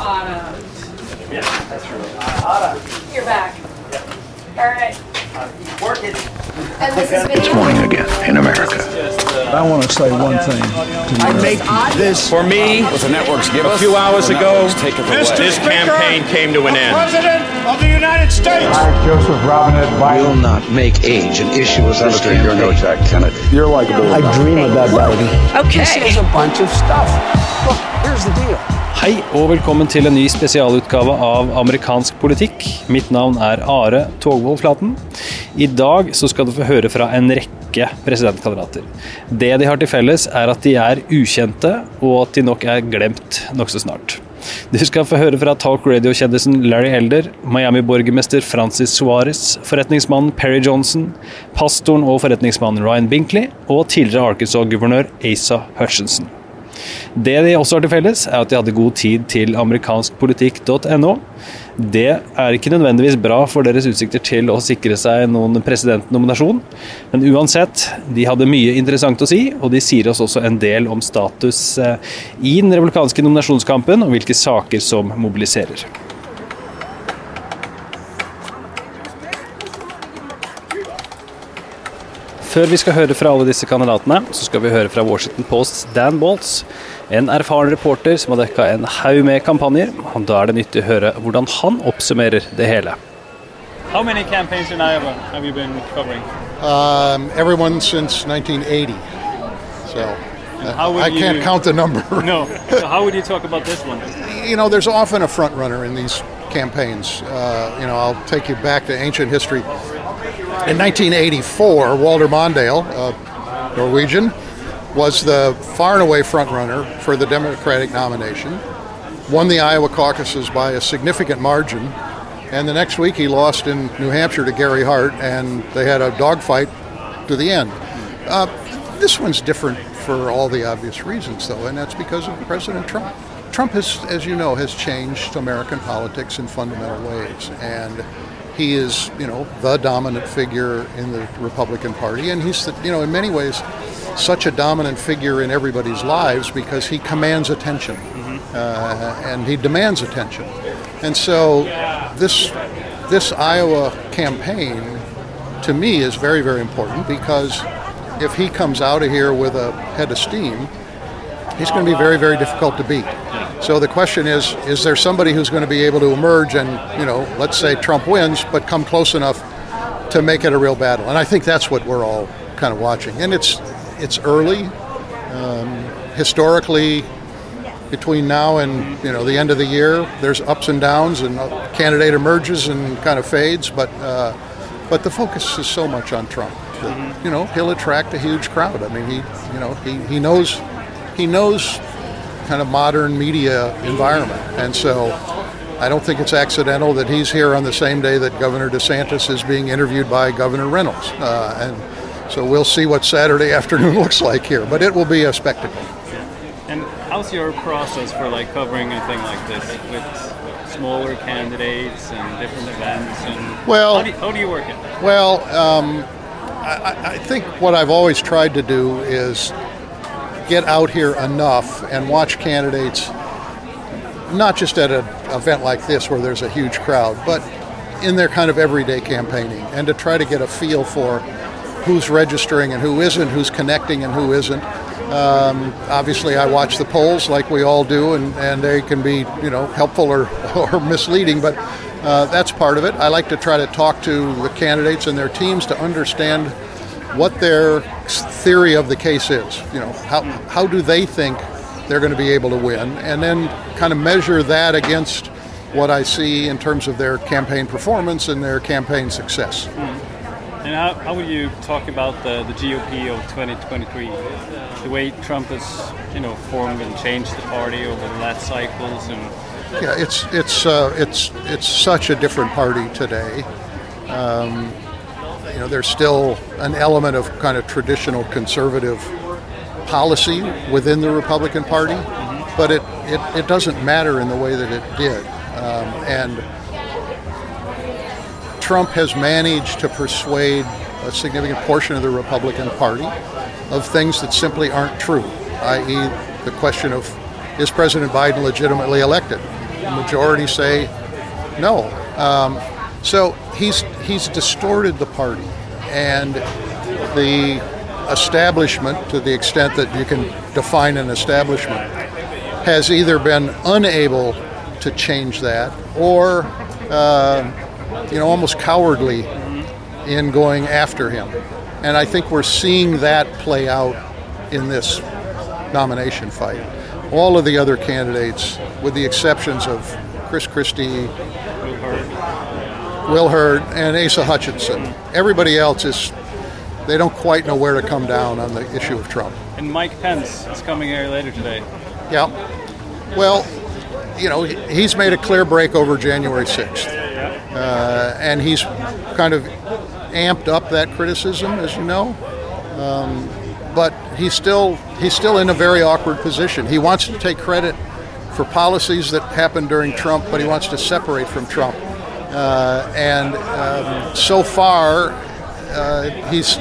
Otto. Yeah, that's true. Otto. You're back. All right. Working. And this is It's video. morning again in America. I want to say one thing. To I you. make this For me, what the networks give a few hours ago, networks take it away. this campaign came to an end. President of the United States. I, Joseph Robinette Biden, Will not make age an issue as this Senator, you're no campaign. Jack Kennedy. You're likable. I dream about Biden. This is a bunch of stuff. Look, here's the deal. Hei og velkommen til en ny spesialutgave av amerikansk politikk. Mitt navn er Are Togvold Flaten. I dag så skal du få høre fra en rekke presidentkandidater. Det de har til felles er at de er ukjente, og at de nok er glemt nokså snart. Du skal få høre fra talk radio-kjendisen Larry Elder, Miami-borgermester Francis Suárez, forretningsmannen Perry Johnson, pastoren og forretningsmannen Ryan Binkley og tidligere Arkansas-guvernør Asa Hutchinson. Det de også har til felles, er at de hadde god tid til amerikanskpolitikk.no. Det er ikke nødvendigvis bra for deres utsikter til å sikre seg noen presidentnominasjon, men uansett, de hadde mye interessant å si, og de sier oss også en del om status eh, i den republikanske nominasjonskampen og hvilke saker som mobiliserer. Før vi skal høre fra alle disse kandidatene, så skal vi høre fra Washington Posts Dan Baltz, en erfaren reporter som har dekka en haug med kampanjer. og Da er det nyttig å høre hvordan han oppsummerer det hele. How many campaigns in Iowa have you been covering? Um, everyone since 1980. So uh, I can't you- count the number. No. So how would you talk about this one? you know, there's often a front runner in these campaigns. Uh, you know, I'll take you back to ancient history. In 1984, Walter Mondale, uh, Norwegian, was the far and away front runner for the Democratic nomination. Won the Iowa caucuses by a significant margin, and the next week he lost in New Hampshire to Gary Hart, and they had a dogfight to the end. Uh, this one's different for all the obvious reasons, though, and that's because of President Trump. Trump has, as you know, has changed American politics in fundamental ways, and he is, you know, the dominant figure in the Republican Party, and he's, the, you know, in many ways, such a dominant figure in everybody's lives because he commands attention, uh, and he demands attention, and so this this Iowa campaign to me is very, very important because if he comes out of here with a head of steam, he's going to be very, very difficult to beat. So the question is, is there somebody who's going to be able to emerge and, you know, let's say Trump wins, but come close enough to make it a real battle? And I think that's what we're all kind of watching. And it's it's early. Um, historically, between now and you know the end of the year, there's ups and downs, and a candidate emerges and kind of fades. But uh, but the focus is so much on Trump. That, you know, he'll attract a huge crowd. I mean, he you know he, he knows he knows kind of modern media environment, and so. I don't think it's accidental that he's here on the same day that Governor DeSantis is being interviewed by Governor Reynolds. Uh, and so we'll see what Saturday afternoon looks like here, but it will be a spectacle. And how's your process for like covering a thing like this with smaller candidates and different events? And Well- how do you, how do you work it? Well, um, I, I- I think what I've always tried to do is get out here enough and watch candidates, not just at an event like this where there's a huge crowd, but in their kind of everyday campaigning, and to try to get a feel for who's registering and who isn't, who's connecting and who isn't. Um, obviously, I watch the polls like we all do, and, and they can be, you know, helpful or, or misleading, but uh, that's part of it. I like to try to talk to the candidates and their teams to understand what their theory of the case is. You know, how, how do they think they're going to be able to win, and then kind of measure that against what I see in terms of their campaign performance and their campaign success. And how, how would you talk about the, the GOP of 2023? The way Trump has, you know, formed and changed the party over the last cycles and Yeah, it's it's uh, it's it's such a different party today. Um, you know, there's still an element of kind of traditional conservative policy within the Republican Party, but it, it, it doesn't matter in the way that it did. Um, and Trump has managed to persuade a significant portion of the Republican Party of things that simply aren't true, i.e., the question of is President Biden legitimately elected? The majority say no. Um, so he's he's distorted the party, and the establishment, to the extent that you can define an establishment, has either been unable to change that, or uh, you know, almost cowardly in going after him. And I think we're seeing that play out in this nomination fight. All of the other candidates, with the exceptions of Chris Christie, Will Hurd, and Asa Hutchinson, everybody else is, they don't quite know where to come down on the issue of Trump. And Mike Pence is coming here later today. Yeah. Well, you know, he's made a clear break over January 6th. Uh, and he's kind of amped up that criticism, as you know. Um, but he's still he's still in a very awkward position. He wants to take credit for policies that happened during Trump, but he wants to separate from Trump. Uh, and um, so far, uh, he's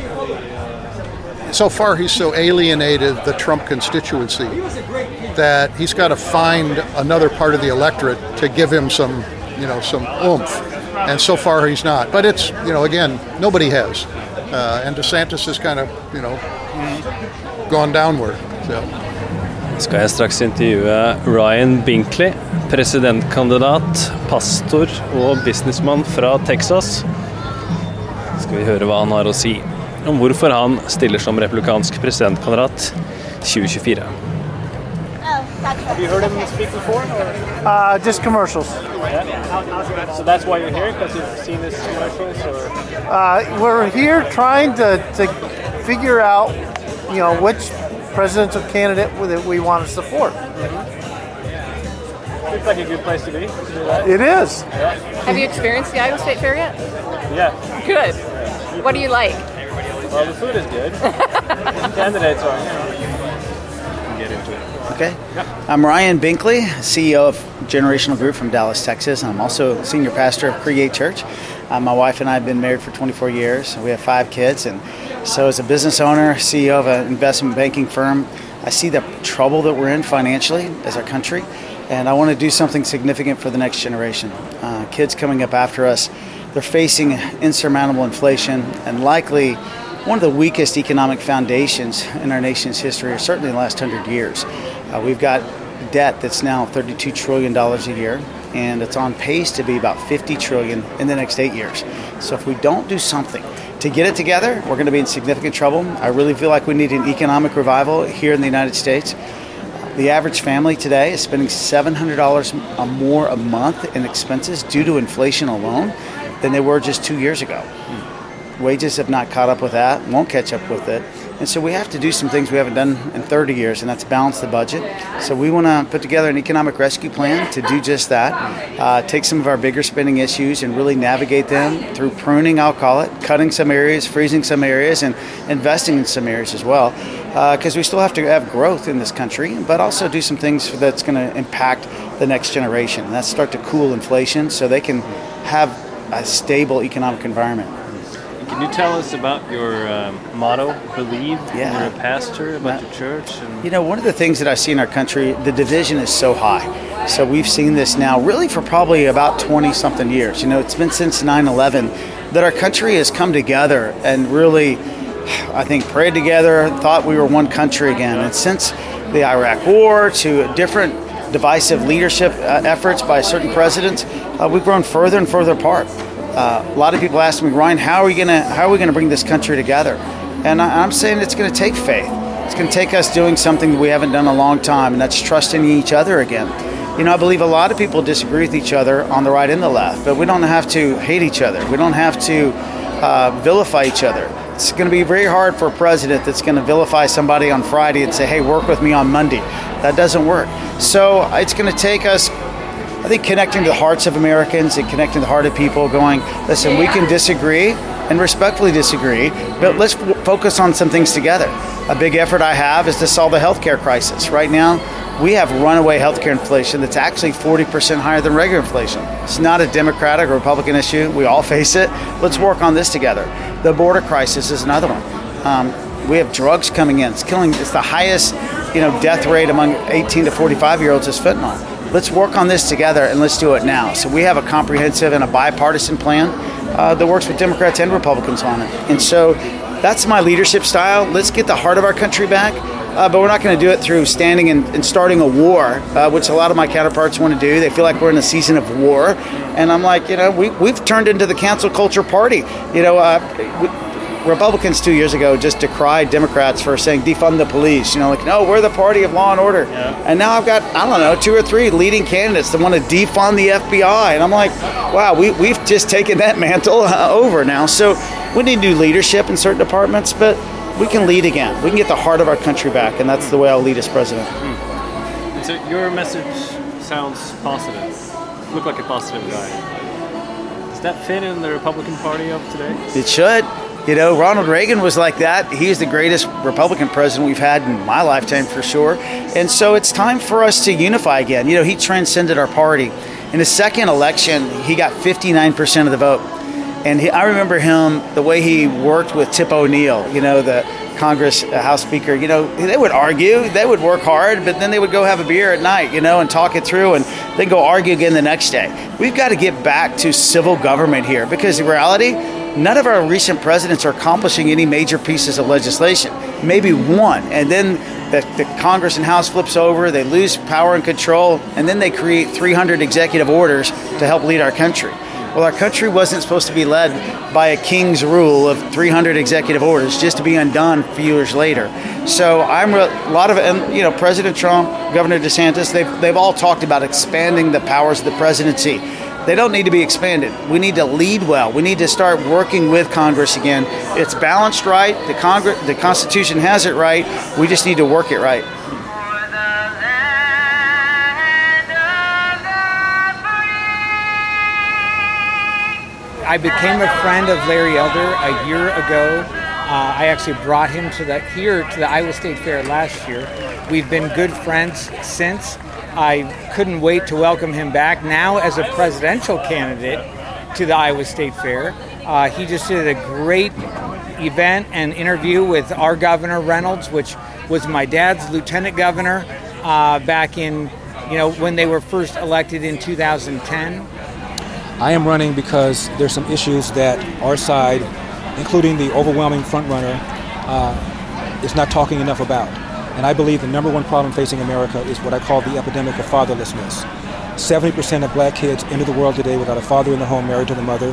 so far he's so alienated the Trump constituency that he's got to find another part of the electorate to give him some, you know, some oomph. And so far he's not. But it's, you know, again, nobody has. Uh, and DeSantis has kind of, you know, gone downward. So. Skal jeg straks intervjue Ryan Binkley, presidentkandidat, pastor og businessmann fra Texas. Skal vi høre hva han har å si om hvorfor han stiller som republikansk presidentkandidat 2024. Have you heard him speak before? Or? Uh, just commercials. Yeah. So that's why you're here because you've seen this commercials, or? Uh, we're here trying to, to figure out, you know, which presidential candidate that we want to support. Looks like a good place to be. To do that. It is. Yeah. Have you experienced the Iowa State Fair yet? Yeah. Good. What do you like? Well, the food is good. Candidates are. You know, get into it. Okay. I'm Ryan Binkley, CEO of Generational Group from Dallas, Texas. I'm also senior pastor of Create Church. Uh, my wife and I have been married for 24 years. We have five kids, and so as a business owner, CEO of an investment banking firm, I see the trouble that we're in financially as a country, and I want to do something significant for the next generation. Uh, kids coming up after us, they're facing insurmountable inflation and likely one of the weakest economic foundations in our nation's history, or certainly in the last hundred years. Uh, we've got debt that's now $32 trillion a year, and it's on pace to be about 50 trillion in the next eight years. So if we don't do something to get it together, we're going to be in significant trouble. I really feel like we need an economic revival here in the United States. The average family today is spending $700 or more a month in expenses due to inflation alone than they were just two years ago. Wages have not caught up with that, won't catch up with it. And so we have to do some things we haven't done in 30 years, and that's balance the budget. So we want to put together an economic rescue plan to do just that. Uh, take some of our bigger spending issues and really navigate them through pruning, I'll call it, cutting some areas, freezing some areas, and investing in some areas as well. Because uh, we still have to have growth in this country, but also do some things that's going to impact the next generation. And that's start to cool inflation so they can have a stable economic environment. Can you tell us about your um, motto, believe? Yeah. You're a pastor, about your church? And... You know, one of the things that I see in our country, the division is so high. So we've seen this now really for probably about 20 something years. You know, it's been since 9 11 that our country has come together and really, I think, prayed together, thought we were one country again. And since the Iraq War to different divisive leadership uh, efforts by certain presidents, uh, we've grown further and further apart. Uh, a lot of people ask me, Ryan, how are we gonna how are we gonna bring this country together? And I, am saying it's going to take faith. It's going to take us doing something that we haven't done a long time, and that's trusting each other again. You know, I believe a lot of people disagree with each other on the right and the left, but we don't have to hate each other. We don't have to uh, vilify each other. It's going to be very hard for a president that's going to vilify somebody on Friday and say, "Hey, work with me on Monday." That doesn't work. So it's going to take us I think connecting to the hearts of Americans and connecting the heart of people, going, listen, we can disagree and respectfully disagree, but let's f- focus on some things together. A big effort I have is to solve the healthcare crisis. Right now, we have runaway healthcare inflation that's actually 40% higher than regular inflation. It's not a Democratic or Republican issue. We all face it. Let's work on this together. The border crisis is another one. Um, we have drugs coming in. It's killing. It's the highest, you know, death rate among 18 to 45 year olds is fentanyl. Let's work on this together and let's do it now. So we have a comprehensive and a bipartisan plan uh, that works with Democrats and Republicans on it. And so that's my leadership style. Let's get the heart of our country back. Uh, but we're not going to do it through standing and, and starting a war, uh, which a lot of my counterparts want to do. They feel like we're in a season of war. And I'm like, you know, we, we've turned into the cancel culture party. You know, uh, we, Republicans two years ago just decried Democrats for saying defund the police. You know, like, no, we're the party of law and order. Yeah. And now I've got, I don't know, two or three leading candidates that want to defund the FBI. And I'm like, wow, we, we've just taken that mantle uh, over now. So we need new leadership in certain departments, but we can lead again. We can get the heart of our country back, and that's the way I'll lead as president. Mm. So your message sounds positive. You look like a positive guy. Does that fit in the Republican Party of today? It should. You know, Ronald Reagan was like that. He's the greatest Republican president we've had in my lifetime for sure. And so it's time for us to unify again. You know, he transcended our party. In his second election, he got 59% of the vote. And he, I remember him, the way he worked with Tip O'Neill, you know, the Congress uh, House Speaker, you know, they would argue, they would work hard, but then they would go have a beer at night, you know, and talk it through and then go argue again the next day. We've got to get back to civil government here because in reality, none of our recent presidents are accomplishing any major pieces of legislation. Maybe one. And then the, the, Congress and House flips over, they lose power and control, and then they create 300 executive orders to help lead our country. Well, our country wasn't supposed to be led by a king's rule of 300 executive orders just to be undone a few years later. So I'm a lot of, and you know, President Trump, Governor DeSantis, they've, they've all talked about expanding the powers of the presidency. They don't need to be expanded. We need to lead well. We need to start working with Congress again. It's balanced right. The Congress, the Constitution has it right. We just need to work it right. I became a friend of Larry Elder a year ago. Uh, I actually brought him to the here to the Iowa State Fair last year. We've been good friends since. I couldn't wait to welcome him back now as a presidential candidate to the Iowa State Fair. Uh, he just did a great event and interview with our governor Reynolds, which was my dad's lieutenant governor uh, back in, you know, when they were first elected in 2010. I am running because there's some issues that our side, including the overwhelming frontrunner, uh, is not talking enough about. And I believe the number one problem facing America is what I call the epidemic of fatherlessness. 70% of black kids enter the world today without a father in the home married to the mother,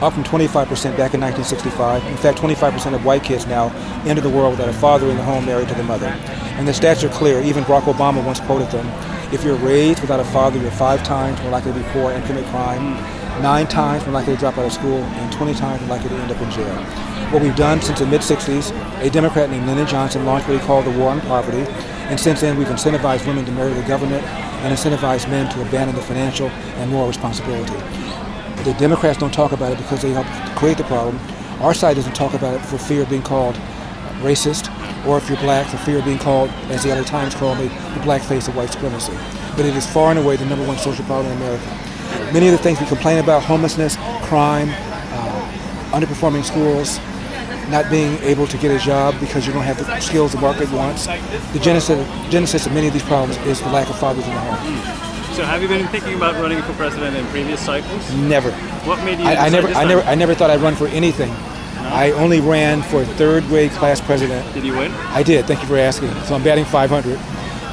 up from 25% back in 1965. In fact, 25% of white kids now enter the world without a father in the home married to the mother. And the stats are clear. Even Barack Obama once quoted them. If you're raised without a father, you're five times more likely to be poor and commit crime nine times more likely to drop out of school, and 20 times more likely to end up in jail. What we've done since the mid 60s, a Democrat named Lyndon Johnson launched what he called the War on Poverty, and since then we've incentivized women to marry the government and incentivized men to abandon the financial and moral responsibility. The Democrats don't talk about it because they helped create the problem. Our side doesn't talk about it for fear of being called racist, or if you're black, for fear of being called, as the other Times called me, the black face of white supremacy. But it is far and away the number one social problem in America. Many of the things we complain about, homelessness, crime, uh, underperforming schools, not being able to get a job because you don't have the skills the market wants. The genesis, genesis of many of these problems is the lack of fathers in the home. So have you been thinking about running for president in previous cycles? Never. What made you? I, I never, I never, I never thought I'd run for anything. No? I only ran for third grade class president. Did you win? I did. Thank you for asking. So I'm batting 500.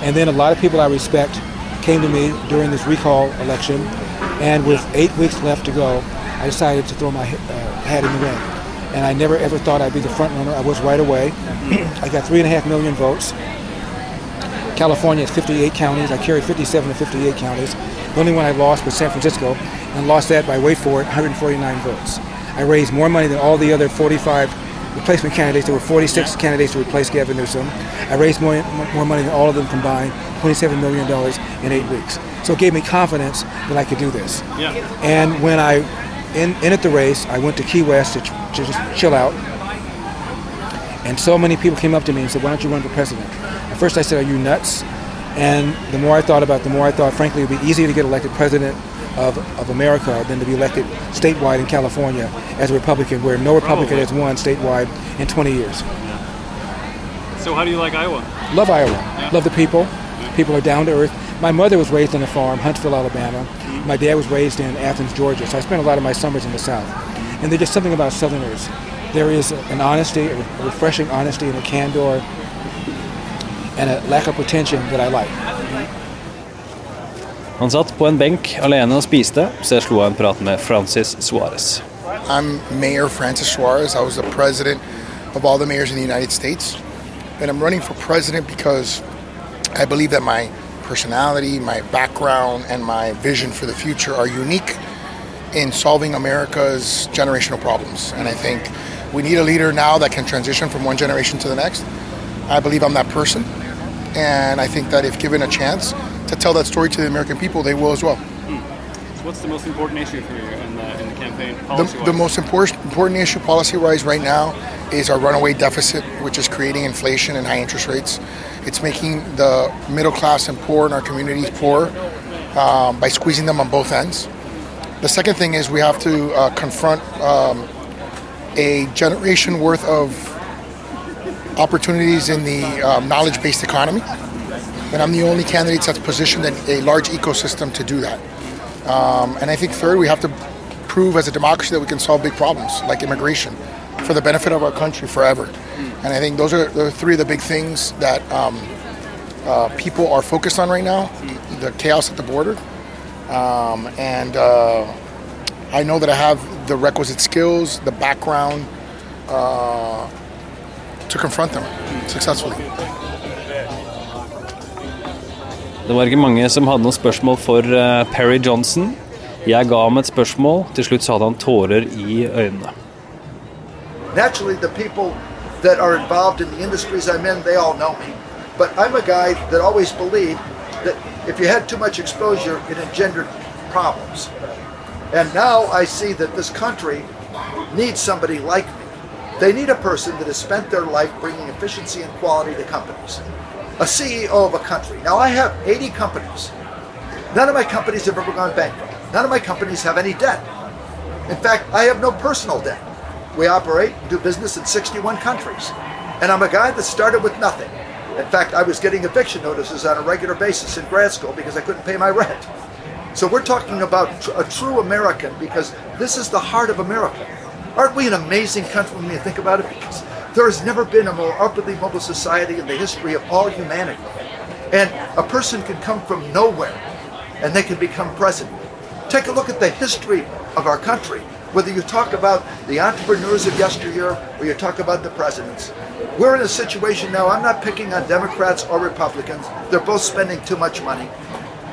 And then a lot of people I respect came to me during this recall election and with eight weeks left to go, I decided to throw my uh, hat in the ring. And I never ever thought I'd be the front runner. I was right away. I got three and a half million votes. California has 58 counties. I carried 57 to 58 counties. The only one I lost was San Francisco, and lost that by, wait for it, 149 votes. I raised more money than all the other 45 replacement candidates. There were 46 candidates to replace Gavin Newsom. I raised more, more money than all of them combined, $27 million in eight weeks. So it gave me confidence that I could do this. Yeah. And when I in, in at the race, I went to Key West to, to just chill out. And so many people came up to me and said, why don't you run for president? At first I said, are you nuts? And the more I thought about it, the more I thought, frankly, it would be easier to get elected president of, of America than to be elected statewide in California as a Republican, where no Republican has won statewide in 20 years. So how do you like Iowa? Love Iowa. Yeah. Love the people. People are down to earth. My mother was raised on a farm, Huntsville, Alabama. Mm-hmm. My dad was raised in Athens, Georgia. So I spent a lot of my summers in the South. Mm-hmm. And there's just something about Southerners. There is an honesty, a refreshing honesty, and a candor, and a lack of pretension that I like. Mm-hmm. Han satt på en benk alene og spiste, så jeg slo av en prat med Francis Suárez. I'm Mayor Francis Suarez. I was the president of all the mayors in the United States. And I'm running for president because I believe that my personality, my background, and my vision for the future are unique in solving America's generational problems. And I think we need a leader now that can transition from one generation to the next. I believe I'm that person. And I think that if given a chance to tell that story to the American people, they will as well. Hmm. So what's the most important issue for you in the, in the campaign? The, the most important, important issue policy wise right now is our runaway deficit, which is creating inflation and high interest rates. It's making the middle class and poor in our communities poor um, by squeezing them on both ends. The second thing is we have to uh, confront um, a generation worth of opportunities in the um, knowledge based economy. And I'm the only candidate that's positioned in a large ecosystem to do that. Um, and I think third, we have to prove as a democracy that we can solve big problems like immigration for the benefit of our country forever. And I think those are the three of the big things that um, uh, people are focused on right now the chaos at the border. Um, and uh, I know that I have the requisite skills, the background uh, to confront them successfully. Det var ikke mange som hadde noen spørsmål for eh, Perry Johnson. Jeg ga ham et spørsmål, til slutt så hadde han tårer i øynene. Naturally, the people that are involved in the industries I'm in, they all know me. But I'm a guy that always believed that if you had too much exposure, it engendered problems. And now I see that this country needs somebody like me. They need a person that has spent their life bringing efficiency and quality to companies. A CEO of a country. Now I have 80 companies. None of my companies have ever gone bankrupt. None of my companies have any debt. In fact, I have no personal debt. We operate and do business in 61 countries. And I'm a guy that started with nothing. In fact, I was getting eviction notices on a regular basis in grad school because I couldn't pay my rent. So we're talking about a true American because this is the heart of America. Aren't we an amazing country when you think about it? Because there has never been a more upwardly mobile society in the history of all humanity. And a person can come from nowhere and they can become president. Take a look at the history of our country. Whether you talk about the entrepreneurs of yesteryear or you talk about the presidents, we're in a situation now. I'm not picking on Democrats or Republicans. They're both spending too much money.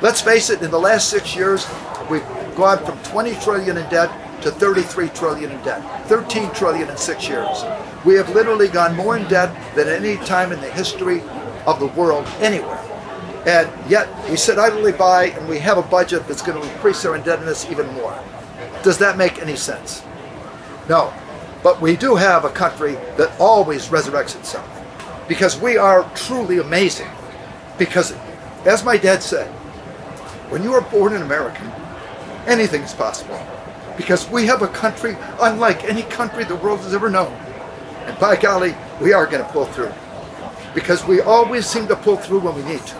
Let's face it, in the last six years, we've gone from 20 trillion in debt to 33 trillion in debt. 13 trillion in six years. We have literally gone more in debt than any time in the history of the world anywhere. And yet we sit idly by and we have a budget that's going to increase our indebtedness even more. Does that make any sense? No. But we do have a country that always resurrects itself because we are truly amazing. Because, as my dad said, when you are born an American, anything is possible. Because we have a country unlike any country the world has ever known. And by golly, we are going to pull through. Because we always seem to pull through when we need to.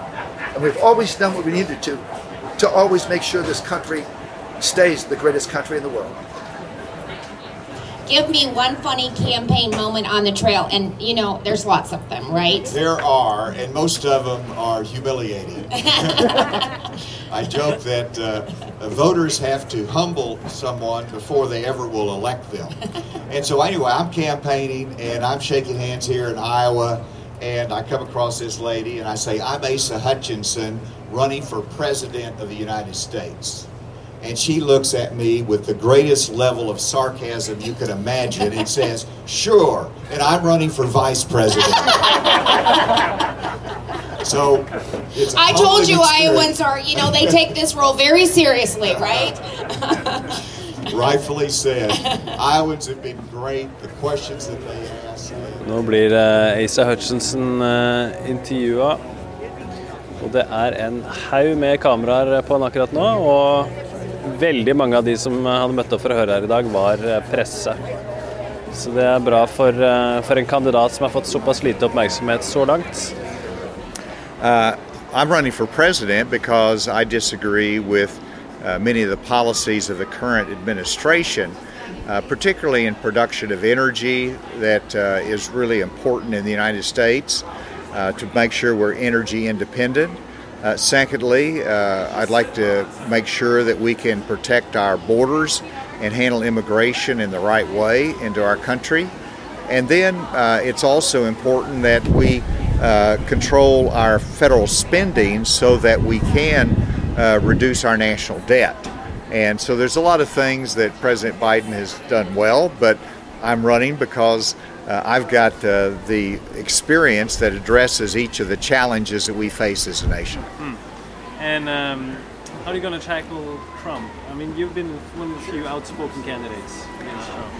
And we've always done what we needed to, to always make sure this country stays the greatest country in the world. Give me one funny campaign moment on the trail, and you know, there's lots of them, right? There are, and most of them are humiliating. I joke that uh, voters have to humble someone before they ever will elect them. And so, anyway, I'm campaigning and I'm shaking hands here in Iowa, and I come across this lady and I say, I'm Asa Hutchinson, running for President of the United States. And she looks at me with the greatest level of sarcasm you could imagine and says, Sure, and I'm running for Vice President. so it's a I told you humbling Iowans are, you know, they take this role very seriously, right? Rightfully said. Iowans have been great. The questions that they ask. Nå blir uh, Asa Hutchinson uh, intervjua. Og det er en haug med kameraer på han akkurat nå. Og veldig mange av de som hadde møtt opp for å høre her i dag, var eh, presse. Så det er bra for, uh, for en kandidat som har fått såpass lite oppmerksomhet så langt. Uh, I'm running for president because I disagree with uh, many of the policies of the current administration, uh, particularly in production of energy that uh, is really important in the United States uh, to make sure we're energy independent. Uh, secondly, uh, I'd like to make sure that we can protect our borders and handle immigration in the right way into our country. And then uh, it's also important that we uh, control our federal spending so that we can uh, reduce our national debt. And so there's a lot of things that President Biden has done well, but I'm running because uh, I've got uh, the experience that addresses each of the challenges that we face as a nation. Hmm. And um, how are you going to tackle Trump? I mean, you've been one of the few outspoken candidates against Trump.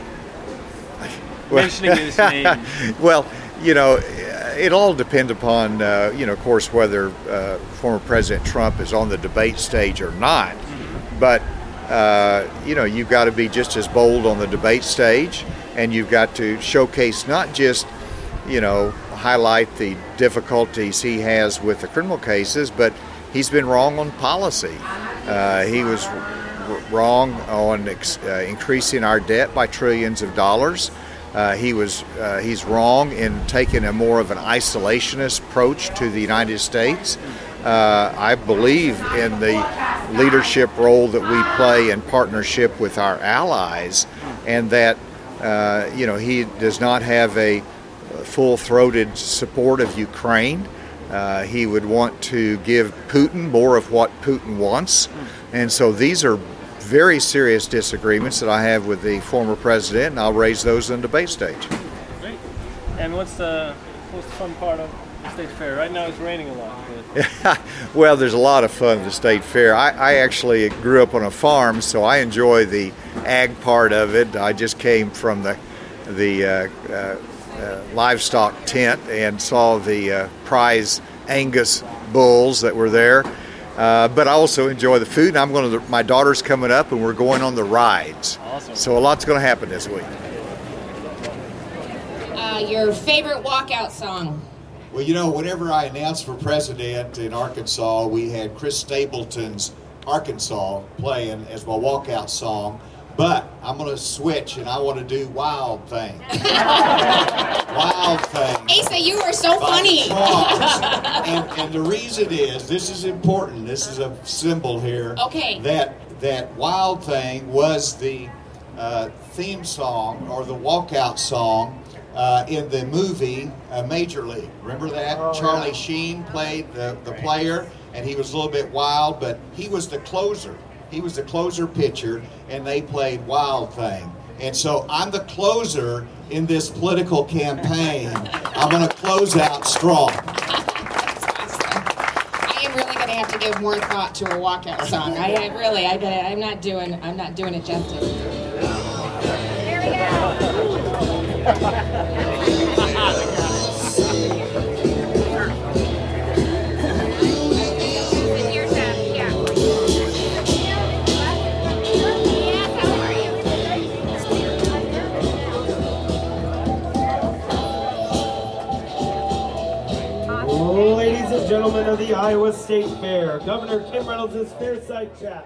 Mentioning his name. well, you know, it all depends upon, uh, you know, of course, whether uh, former President Trump is on the debate stage or not. But, uh, you know, you've got to be just as bold on the debate stage, and you've got to showcase not just, you know, highlight the difficulties he has with the criminal cases, but he's been wrong on policy. Uh, he was wrong on ex- uh, increasing our debt by trillions of dollars. Uh, he was uh, he's wrong in taking a more of an isolationist approach to the United States. Uh, I believe in the leadership role that we play in partnership with our allies, and that uh, you know he does not have a full-throated support of Ukraine. Uh, he would want to give Putin more of what Putin wants, and so these are very serious disagreements that I have with the former president, and I'll raise those the debate stage. Great. And what's the most fun part of the state fair? Right now it's raining a lot. But... well, there's a lot of fun at the state fair. I, I, actually grew up on a farm, so I enjoy the ag part of it. I just came from the the uh, uh, uh, livestock tent and saw the uh, prize Angus bulls that were there. Uh, but I also enjoy the food. And I'm going to. My daughter's coming up, and we're going on the rides. Awesome. So a lot's going to happen this week. Uh, your favorite walkout song? Well, you know, whenever I announced for president in Arkansas, we had Chris Stapleton's Arkansas playing as my walkout song. But I'm going to switch and I want to do Wild Thing. wild Thing. Asa, you are so funny. and, and the reason is this is important. This is a symbol here. Okay. That that Wild Thing was the uh, theme song or the walkout song uh, in the movie uh, Major League. Remember that? Oh, Charlie yeah. Sheen played the, the player, and he was a little bit wild, but he was the closer. He was the closer pitcher, and they played Wild Thing. And so I'm the closer in this political campaign. I'm going to close out strong. I am really going to have to give more thought to a walkout song. I, I really, I, I'm not doing, I'm not doing it justice. There we Ladies gentlemen of the Iowa State Fair, Governor Kim Reynolds' Fairside Chat.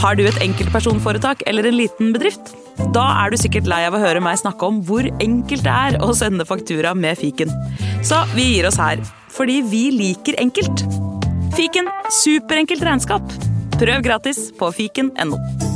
Har du et enkeltpersonforetak eller en liten bedrift? Da er du sikkert lei av å høre meg snakke om hvor enkelt det er å sende faktura med fiken. Så vi gir oss her, fordi vi liker enkelt. Fiken superenkelt regnskap. Prøv gratis på fiken.no.